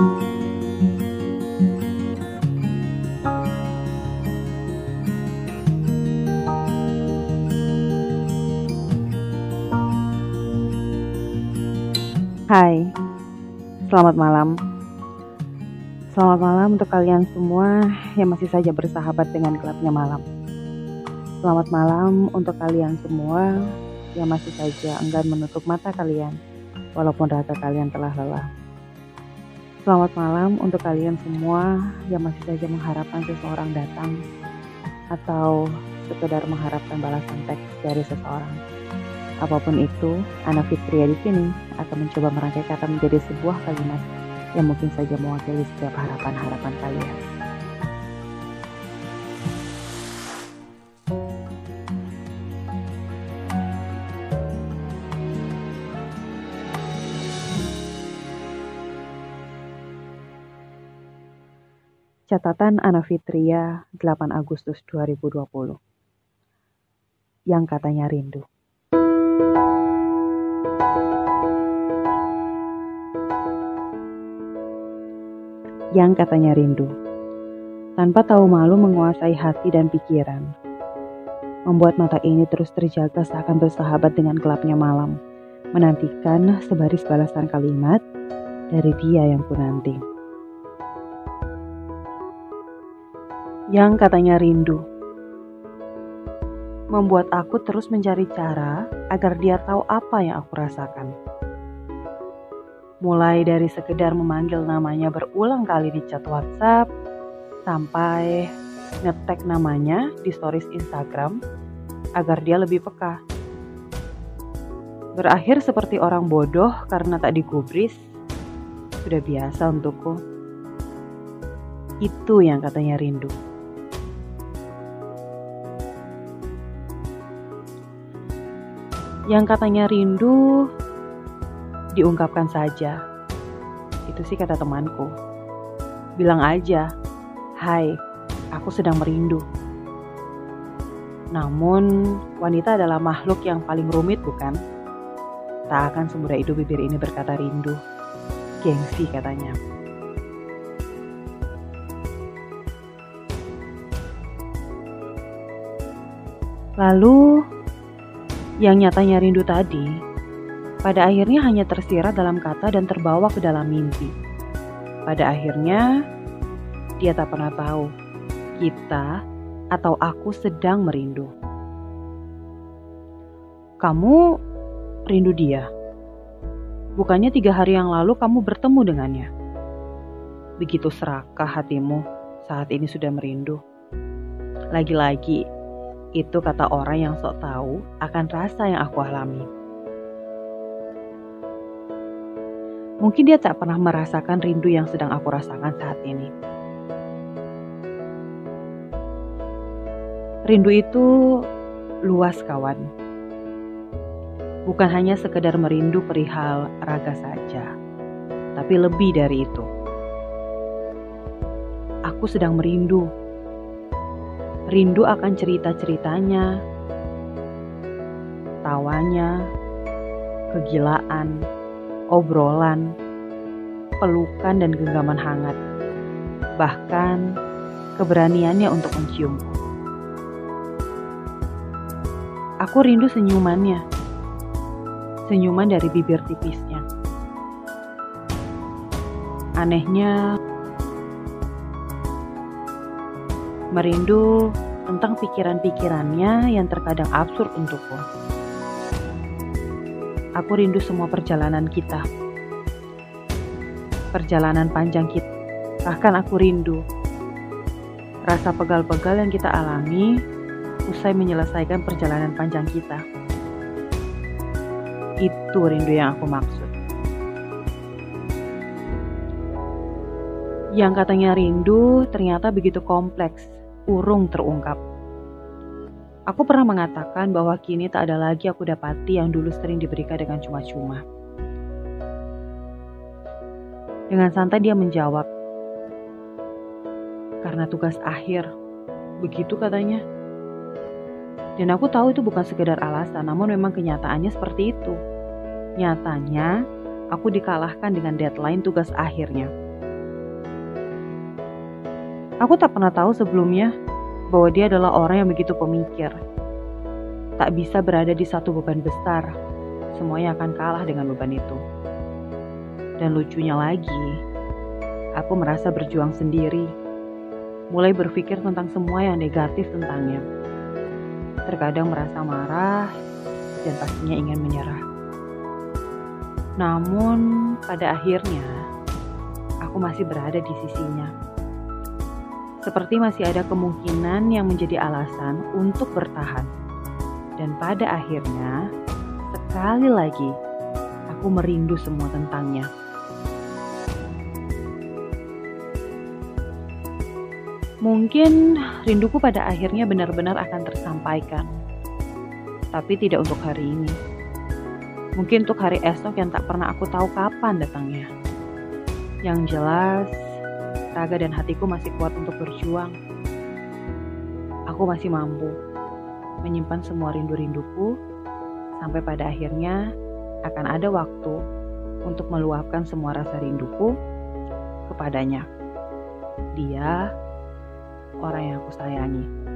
Hai, selamat malam. Selamat malam untuk kalian semua yang masih saja bersahabat dengan gelapnya malam. Selamat malam untuk kalian semua yang masih saja enggan menutup mata kalian, walaupun raga kalian telah lelah. Selamat malam untuk kalian semua yang masih saja mengharapkan seseorang datang atau sekedar mengharapkan balasan teks dari seseorang. Apa pun itu, anak Fitria di sini akan mencoba merangkai kata menjadi sebuah kalimat yang mungkin saja mewakili setiap harapan-harapan kalian. Catatan Ana Fitria 8 Agustus 2020 Yang katanya rindu yang katanya rindu. Tanpa tahu malu menguasai hati dan pikiran. Membuat mata ini terus terjaga seakan bersahabat dengan gelapnya malam. Menantikan sebaris balasan kalimat dari dia yang ku nanti. Yang katanya rindu. Membuat aku terus mencari cara agar dia tahu apa yang aku rasakan mulai dari sekedar memanggil namanya berulang kali di chat WhatsApp, sampai ngetek namanya di stories Instagram agar dia lebih peka. Berakhir seperti orang bodoh karena tak digubris, sudah biasa untukku. Itu yang katanya rindu. Yang katanya rindu diungkapkan saja. Itu sih kata temanku. Bilang aja, hai, aku sedang merindu. Namun, wanita adalah makhluk yang paling rumit bukan? Tak akan semudah itu bibir ini berkata rindu. Gengsi katanya. Lalu, yang nyatanya rindu tadi pada akhirnya hanya tersirat dalam kata dan terbawa ke dalam mimpi. Pada akhirnya, dia tak pernah tahu kita atau aku sedang merindu. Kamu rindu dia. Bukannya tiga hari yang lalu kamu bertemu dengannya. Begitu serakah hatimu saat ini sudah merindu. Lagi-lagi, itu kata orang yang sok tahu akan rasa yang aku alami. Mungkin dia tak pernah merasakan rindu yang sedang aku rasakan saat ini. Rindu itu luas kawan. Bukan hanya sekedar merindu perihal raga saja, tapi lebih dari itu. Aku sedang merindu. Rindu akan cerita-ceritanya, tawanya, kegilaan, obrolan, pelukan dan genggaman hangat. Bahkan keberaniannya untuk menciumku. Aku rindu senyumannya. Senyuman dari bibir tipisnya. Anehnya, merindu tentang pikiran-pikirannya yang terkadang absurd untukku. Aku rindu semua perjalanan kita. Perjalanan panjang kita. Bahkan aku rindu rasa pegal-pegal yang kita alami usai menyelesaikan perjalanan panjang kita. Itu rindu yang aku maksud. Yang katanya rindu ternyata begitu kompleks, urung terungkap. Aku pernah mengatakan bahwa kini tak ada lagi aku dapati yang dulu sering diberikan dengan cuma-cuma. Dengan santai dia menjawab, karena tugas akhir, begitu katanya. Dan aku tahu itu bukan sekedar alasan, namun memang kenyataannya seperti itu. Nyatanya, aku dikalahkan dengan deadline tugas akhirnya. Aku tak pernah tahu sebelumnya bahwa dia adalah orang yang begitu pemikir. Tak bisa berada di satu beban besar, semuanya akan kalah dengan beban itu. Dan lucunya lagi, aku merasa berjuang sendiri, mulai berpikir tentang semua yang negatif tentangnya. Terkadang merasa marah dan pastinya ingin menyerah. Namun, pada akhirnya aku masih berada di sisinya. Seperti masih ada kemungkinan yang menjadi alasan untuk bertahan. Dan pada akhirnya, sekali lagi, aku merindu semua tentangnya. Mungkin rinduku pada akhirnya benar-benar akan tersampaikan. Tapi tidak untuk hari ini. Mungkin untuk hari esok yang tak pernah aku tahu kapan datangnya. Yang jelas, raga dan hatiku masih kuat untuk berjuang. Aku masih mampu menyimpan semua rindu-rinduku sampai pada akhirnya akan ada waktu untuk meluapkan semua rasa rinduku kepadanya. Dia orang yang aku sayangi.